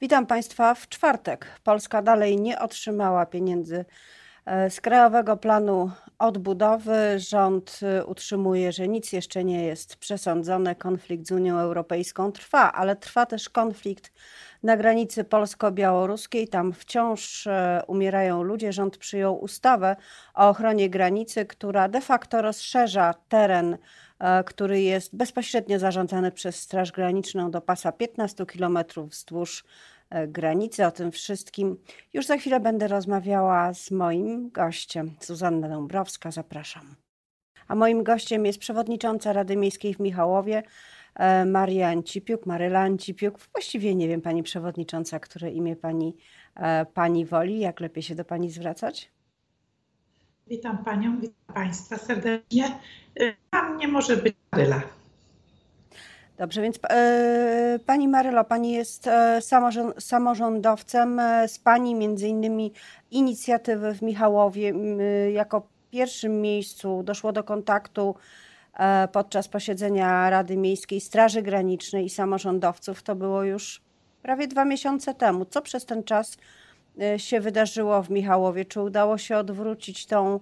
Witam Państwa w czwartek. Polska dalej nie otrzymała pieniędzy e, z Krajowego Planu Odbudowy. Rząd e, utrzymuje, że nic jeszcze nie jest przesądzone. Konflikt z Unią Europejską trwa, ale trwa też konflikt na granicy polsko-białoruskiej. Tam wciąż e, umierają ludzie. Rząd przyjął ustawę o ochronie granicy, która de facto rozszerza teren który jest bezpośrednio zarządzany przez Straż Graniczną do pasa 15 km wzdłuż E, granicy. O tym wszystkim już za chwilę będę rozmawiała z moim gościem, Zuzanna Dąbrowska. Zapraszam. A moim gościem jest przewodnicząca Rady Miejskiej w Michałowie, e, Maria Ancipiuk, Maryla Ancipiuk. Właściwie nie wiem, pani przewodnicząca, które imię pani, e, pani woli. Jak lepiej się do pani zwracać? Witam panią, witam państwa serdecznie. Dla mnie może być Maryla. Dobrze, więc e, Pani Marylo, Pani jest e, samorządowcem. E, z Pani między innymi inicjatywy w Michałowie jako pierwszym miejscu doszło do kontaktu podczas posiedzenia Rady Miejskiej Straży Granicznej i samorządowców. To było już prawie dwa miesiące temu. Co przez ten czas się wydarzyło w Michałowie? Czy udało się odwrócić tą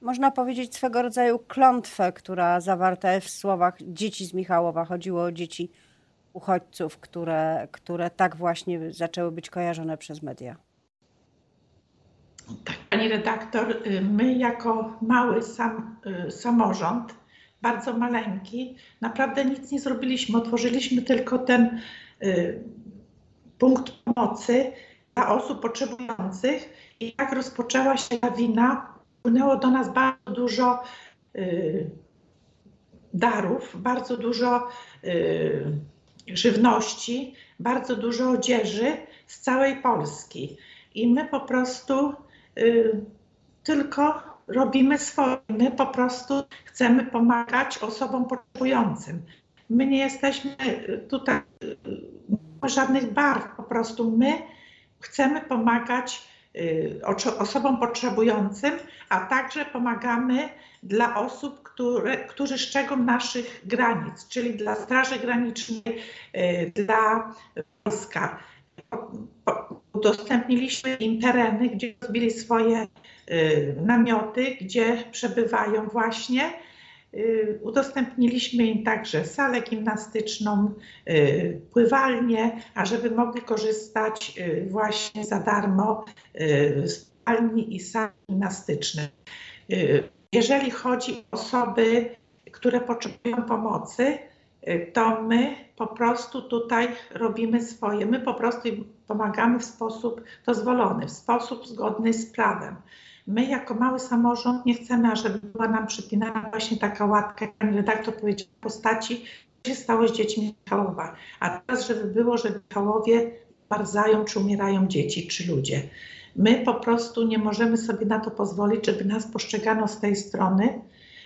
można powiedzieć, swego rodzaju klątwę, która zawarta jest w słowach dzieci z Michałowa. Chodziło o dzieci uchodźców, które, które tak właśnie zaczęły być kojarzone przez media. Tak, pani redaktor, my jako mały sam, y, samorząd, bardzo maleńki, naprawdę nic nie zrobiliśmy. Otworzyliśmy tylko ten y, punkt pomocy dla osób potrzebujących i tak rozpoczęła się lawina wpłynęło do nas bardzo dużo y, darów, bardzo dużo y, żywności, bardzo dużo odzieży z całej Polski. I my po prostu y, tylko robimy swoje. My po prostu chcemy pomagać osobom potrzebującym. My nie jesteśmy tutaj żadnych barw, po prostu my chcemy pomagać Y, osobom potrzebującym, a także pomagamy dla osób, które, którzy strzegą naszych granic, czyli dla Straży Granicznej, y, dla wojska. Udostępniliśmy im tereny, gdzie rozbili swoje y, namioty, gdzie przebywają właśnie udostępniliśmy im także salę gimnastyczną, y, pływalnię, ażeby mogli korzystać y, właśnie za darmo z spalni i sal gimnastycznych. Jeżeli chodzi o osoby, które potrzebują pomocy, to my po prostu tutaj robimy swoje. My po prostu pomagamy w sposób dozwolony, w sposób zgodny z prawem. My jako mały samorząd nie chcemy, ażeby była nam przypinana właśnie taka łatka, jak pani redaktor powiedział, w postaci, co się stało z dziećmi Michałowa. A teraz, żeby było, że w Michałowie barzają czy umierają dzieci czy ludzie. My po prostu nie możemy sobie na to pozwolić, żeby nas postrzegano z tej strony.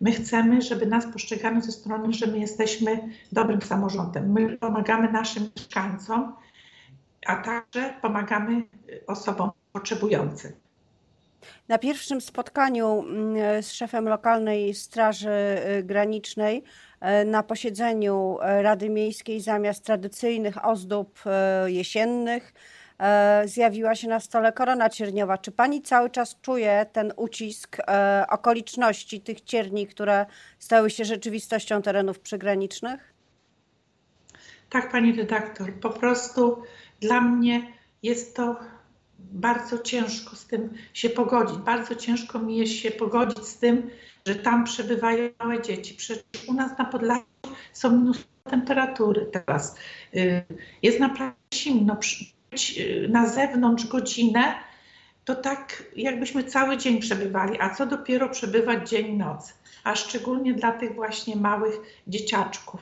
My chcemy, żeby nas postrzegano ze strony, że my jesteśmy dobrym samorządem. My pomagamy naszym mieszkańcom, a także pomagamy osobom potrzebującym. Na pierwszym spotkaniu mm, z szefem lokalnej Straży y, Granicznej y, na posiedzeniu y, Rady Miejskiej zamiast tradycyjnych ozdób jesiennych zjawiła się na stole korona cierniowa. Czy pani cały czas czuje ten ucisk okoliczności tych cierni, które stały się rzeczywistością terenów przygranicznych? Tak, pani redaktor. Po prostu dla mnie jest to bardzo ciężko z tym się pogodzić. Bardzo ciężko mi jest się pogodzić z tym, że tam przebywają małe dzieci. Przecież u nas na Podlasiu są minus temperatury teraz. Y, jest naprawdę zimno. Być y, na zewnątrz godzinę, to tak jakbyśmy cały dzień przebywali, a co dopiero przebywać dzień noc, a szczególnie dla tych właśnie małych dzieciaczków.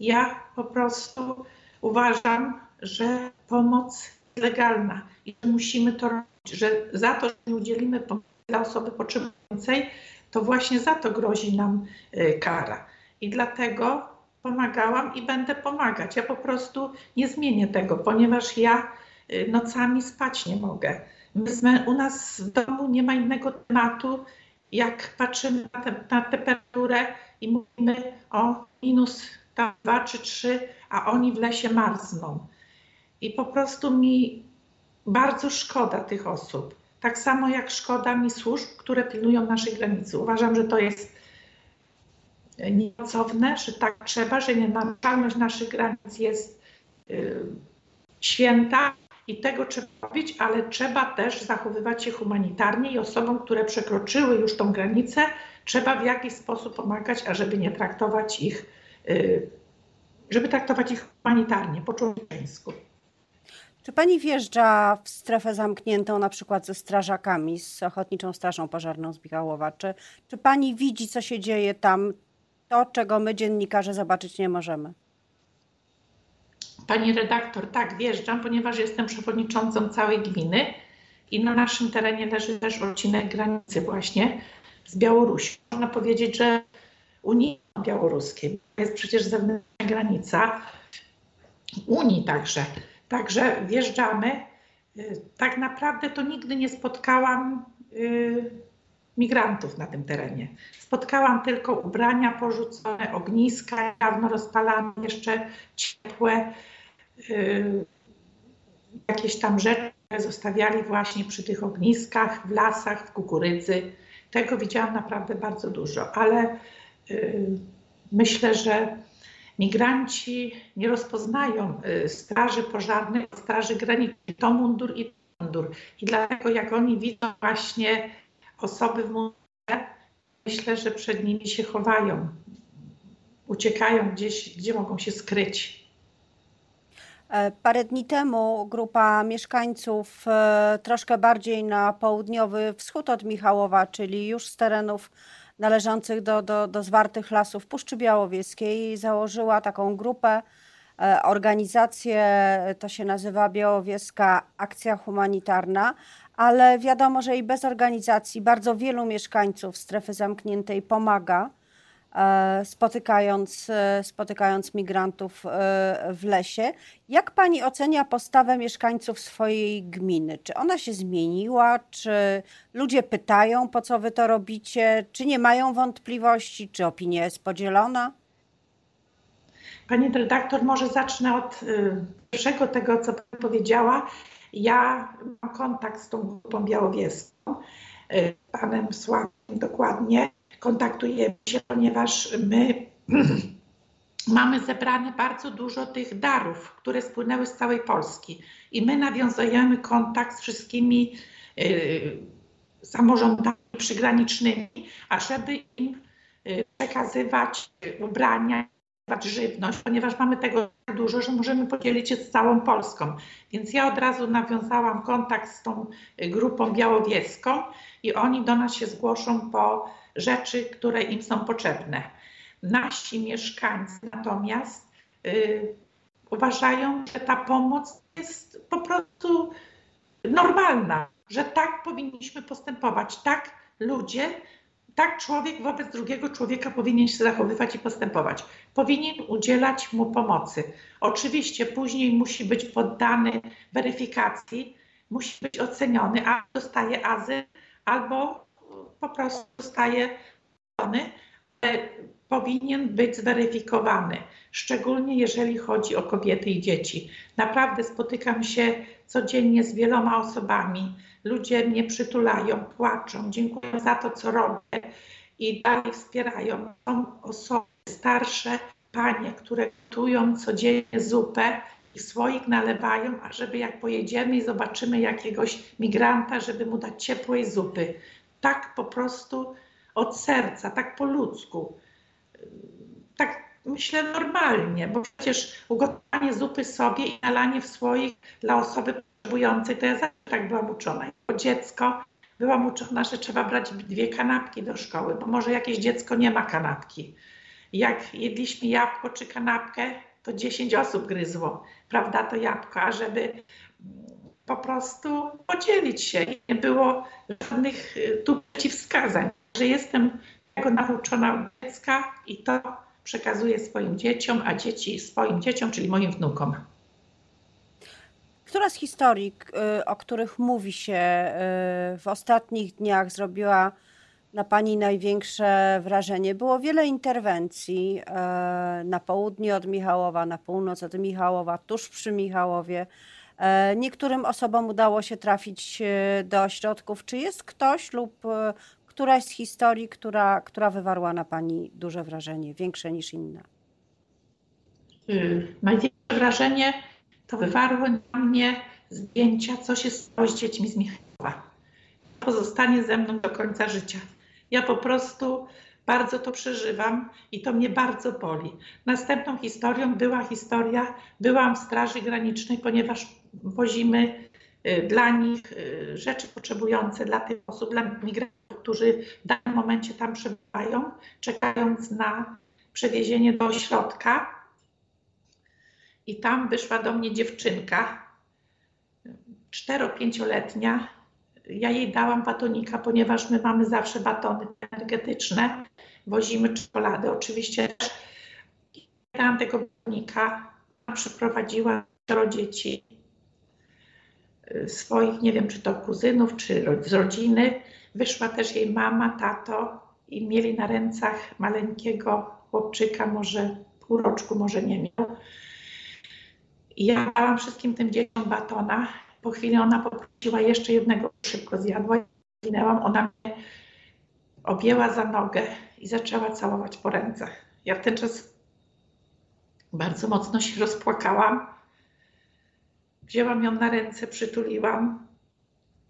Ja po prostu uważam, że pomoc legalna i musimy to robić, że za to, że nie udzielimy pomocy dla osoby potrzebującej, to właśnie za to grozi nam y, kara. I dlatego pomagałam i będę pomagać. Ja po prostu nie zmienię tego, ponieważ ja y, nocami spać nie mogę. U nas w domu nie ma innego tematu, jak patrzymy na, te, na temperaturę i mówimy o minus 2 czy 3, a oni w lesie marzną. I po prostu mi bardzo szkoda tych osób. Tak samo jak szkoda mi służb, które pilnują naszej granicy. Uważam, że to jest nieocowne, że tak trzeba, że nienaruszalność naszych granic jest y, święta i tego trzeba robić, ale trzeba też zachowywać się humanitarnie i osobom, które przekroczyły już tą granicę, trzeba w jakiś sposób pomagać, ażeby nie traktować ich, y, żeby traktować ich humanitarnie, po człowieczeńsku. Czy pani wjeżdża w strefę zamkniętą na przykład ze strażakami, z Ochotniczą Strażą Pożarną z Michałowa? Czy, czy pani widzi, co się dzieje tam, to, czego my dziennikarze zobaczyć nie możemy? Pani redaktor, tak, wjeżdżam, ponieważ jestem przewodniczącą całej gminy i na naszym terenie leży też odcinek granicy właśnie z Białorusią. Można powiedzieć, że unijno-białoruskie. Jest przecież zewnętrzna granica Unii także. Także wjeżdżamy. Y, tak naprawdę to nigdy nie spotkałam y, migrantów na tym terenie. Spotkałam tylko ubrania porzucone, ogniska dawno rozpalane, jeszcze ciepłe, yy, jakieś tam rzeczy, zostawiali właśnie przy tych ogniskach, w lasach, w kukurydzy. Tego widziałam naprawdę bardzo dużo, ale myślę, że migranci nie rozpoznają yy, straży pożarnej straży granicznej. To mundur i to mundur. I dlatego jak oni widzą właśnie osoby w mundurze, myślę, że przed nimi się chowają, uciekają gdzieś, gdzie mogą się skryć. E, parę dni temu grupa mieszkańców e, troszkę bardziej na południowy wschód od Michałowa, czyli już z terenów należących do, do, do zwartych lasów Puszczy Białowieskiej, założyła taką grupę, e, organizację, to się nazywa Białowieska Akcja Humanitarna, ale wiadomo, że i bez organizacji bardzo wielu mieszkańców strefy zamkniętej pomaga, e, spotykając, e, spotykając migrantów e, w lesie. Jak pani ocenia postawę mieszkańców swojej gminy? Czy ona się zmieniła? Czy ludzie pytają, po co wy to robicie? Czy nie mają wątpliwości? Czy opinia jest podzielona? Pani redaktor, może zacznę od pierwszego tego, co pani powiedziała. Ja mam kontakt z tą grupą białowieską, y, panem Sławem dokładnie. Kontaktujemy się, ponieważ my mamy zebrane bardzo dużo tych darów, które spłynęły z całej Polski. I my nawiązujemy kontakt z wszystkimi y, samorządami przygranicznymi, ażeby im y, przekazywać ubrania, żywność, ponieważ mamy tego tak dużo, że możemy podzielić się z całą Polską. Więc ja od razu nawiązałam kontakt z tą grupą białowieską i oni do nas się zgłoszą po rzeczy, które im są potrzebne. Nasi mieszkańcy natomiast y, uważają, że ta pomoc jest po prostu normalna, że tak powinniśmy postępować. Tak ludzie tak człowiek wobec drugiego człowieka powinien się zachowywać i postępować. Powinien udzielać mu pomocy. Oczywiście później musi być poddany weryfikacji, musi być oceniony, a dostaje azyl albo po prostu dostaje ochrony, powinien być zweryfikowany, szczególnie jeżeli chodzi o kobiety i dzieci. Naprawdę spotykam się codziennie z wieloma osobami. Ludzie mnie przytulają, płaczą, dziękują za to, co robię i dalej wspierają. Są osoby starsze, panie, które gotują codziennie zupę i słoik nalewają, a żeby jak pojedziemy i zobaczymy jakiegoś migranta, żeby mu dać ciepłej zupy. Tak po prostu od serca, tak po ludzku tak myślę normalnie, bo przecież ugotowanie zupy sobie i nalanie w słoik dla osoby potrzebującej, to ja zawsze tak byłam uczona. Jako dziecko byłam uczona, że trzeba brać dwie kanapki do szkoły, bo może jakieś dziecko nie ma kanapki. Jak jedliśmy jabłko czy kanapkę, to 10 osób gryzło, prawda, to jabłko, a żeby po prostu podzielić się. Nie było żadnych y, tu przeciwwskazań, że jestem tego nauczona dziecka i to przekazuję swoim dzieciom, a dzieci swoim dzieciom, czyli moim wnukom. Która z historii, y, o których mówi się y, w ostatnich dniach, zrobiła na Pani największe wrażenie? Było wiele interwencji na południe od Michałowa, na północ od Michałowa, tuż przy Michałowie. E, niektórym osobom udało się trafić e, do ośrodków. Czy jest ktoś lub któraś z historii, która, która wywarła na Pani duże wrażenie, większe niż inne? Y, największe wrażenie to wywarło na mnie zdjęcia, co się stało z dziećmi z Michałowa. Pozostanie ze mną do końca życia. Ja po prostu bardzo to przeżywam i to mnie bardzo boli. Następną historią była historia, byłam w Straży Granicznej, ponieważ wozimy y, dla nich y, rzeczy potrzebujące dla tych osób, dla migrantów, którzy w danym momencie tam przebywają, czekając na przewiezienie do ośrodka. I tam wyszła do mnie dziewczynka, cztero-pięcioletnia, ja jej dałam batonika, ponieważ my mamy zawsze batony energetyczne. Wozimy czekoladę. Oczywiście dałam tego batonika, przeprowadziła dzieci swoich, nie wiem czy to kuzynów, czy z rodziny. Wyszła też jej mama, tato i mieli na rękach maleńkiego chłopczyka, może półroczku, może nie miał. I ja dałam wszystkim tym dzieciom batona po chwili ona poprosiła jeszcze jednego, szybko zjadła i zginęłam. Ona mnie objęła za nogę i zaczęła całować po ręce. Ja w ten czas bardzo mocno się rozpłakałam. Wzięłam ją na ręce, przytuliłam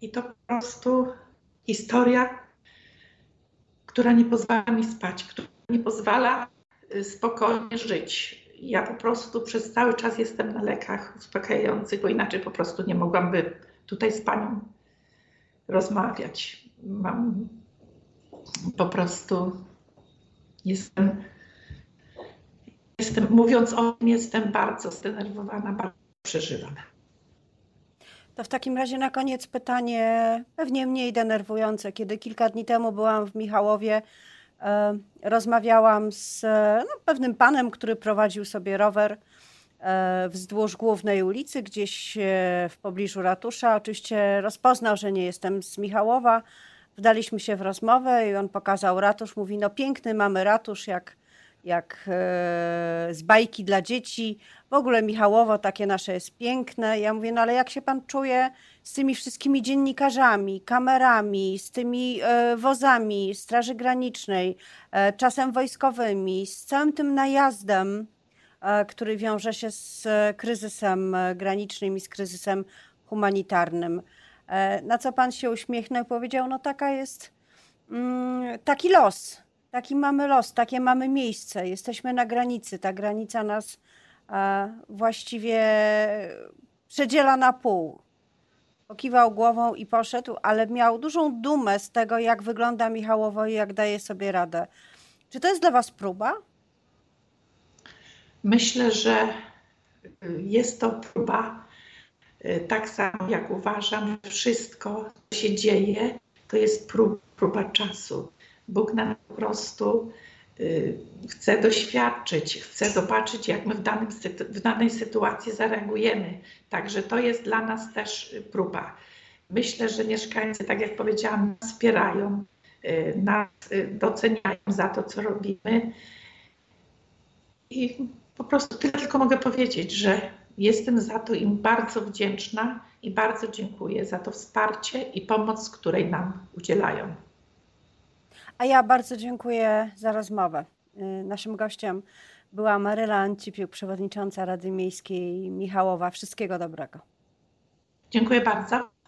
i to po prostu historia, która nie pozwala mi spać, która nie pozwala y, spokojnie żyć ja po prostu przez cały czas jestem na lekach uspokajających, bo inaczej po prostu nie mogłabym tutaj z panią rozmawiać. Mam po prostu jestem, jestem mówiąc o tym, jestem bardzo zdenerwowana, bardzo przeżywam. To w takim razie na koniec pytanie, pewnie mniej denerwujące. Kiedy kilka dni temu byłam w Michałowie, E, rozmawiałam z no, pewnym panem, który prowadził sobie rower e, wzdłuż głównej ulicy, gdzieś e, w pobliżu ratusza. Oczywiście rozpoznał, że nie jestem z Michałowa. Wdaliśmy się w rozmowę i on pokazał ratusz. Mówi, no piękny mamy ratusz, jak, jak z bajki dla dzieci. W ogóle Michałowo takie nasze jest piękne. Ja mówię, no ale jak się pan czuje z tymi wszystkimi dziennikarzami, kamerami, z tymi e, wozami Straży Granicznej, e, czasem wojskowymi, z całym tym najazdem, e, który wiąże się z kryzysem granicznym i z kryzysem humanitarnym. Na co pan się uśmiechnął i powiedział: No, taka jest, mm, taki los, taki mamy los, takie mamy miejsce. Jesteśmy na granicy. Ta granica nas właściwie przedziela na pół pokiwał głową i poszedł, ale miał dużą dumę z tego, jak wygląda Michałowo i jak daje sobie radę. Czy to jest dla Was próba? Myślę, że jest to próba. Tak samo jak uważam, wszystko, co się dzieje, to jest próba czasu. Bóg nam po prostu Y, chcę doświadczyć, chcę zobaczyć, jak my w, danym, w danej sytuacji zareagujemy. Także to jest dla nas też próba. Myślę, że mieszkańcy, tak jak powiedziałam, wspierają, y, nas y, doceniają za to, co robimy. I po prostu tylko mogę powiedzieć, że jestem za to im bardzo wdzięczna i bardzo dziękuję za to wsparcie i pomoc, której nam udzielają. A ja bardzo dziękuję za rozmowę. Y, naszym gościem była Maryla Ancipiuk, przewodnicząca Rady Miejskiej Michałowa. Wszystkiego dobrego. Dziękuję bardzo.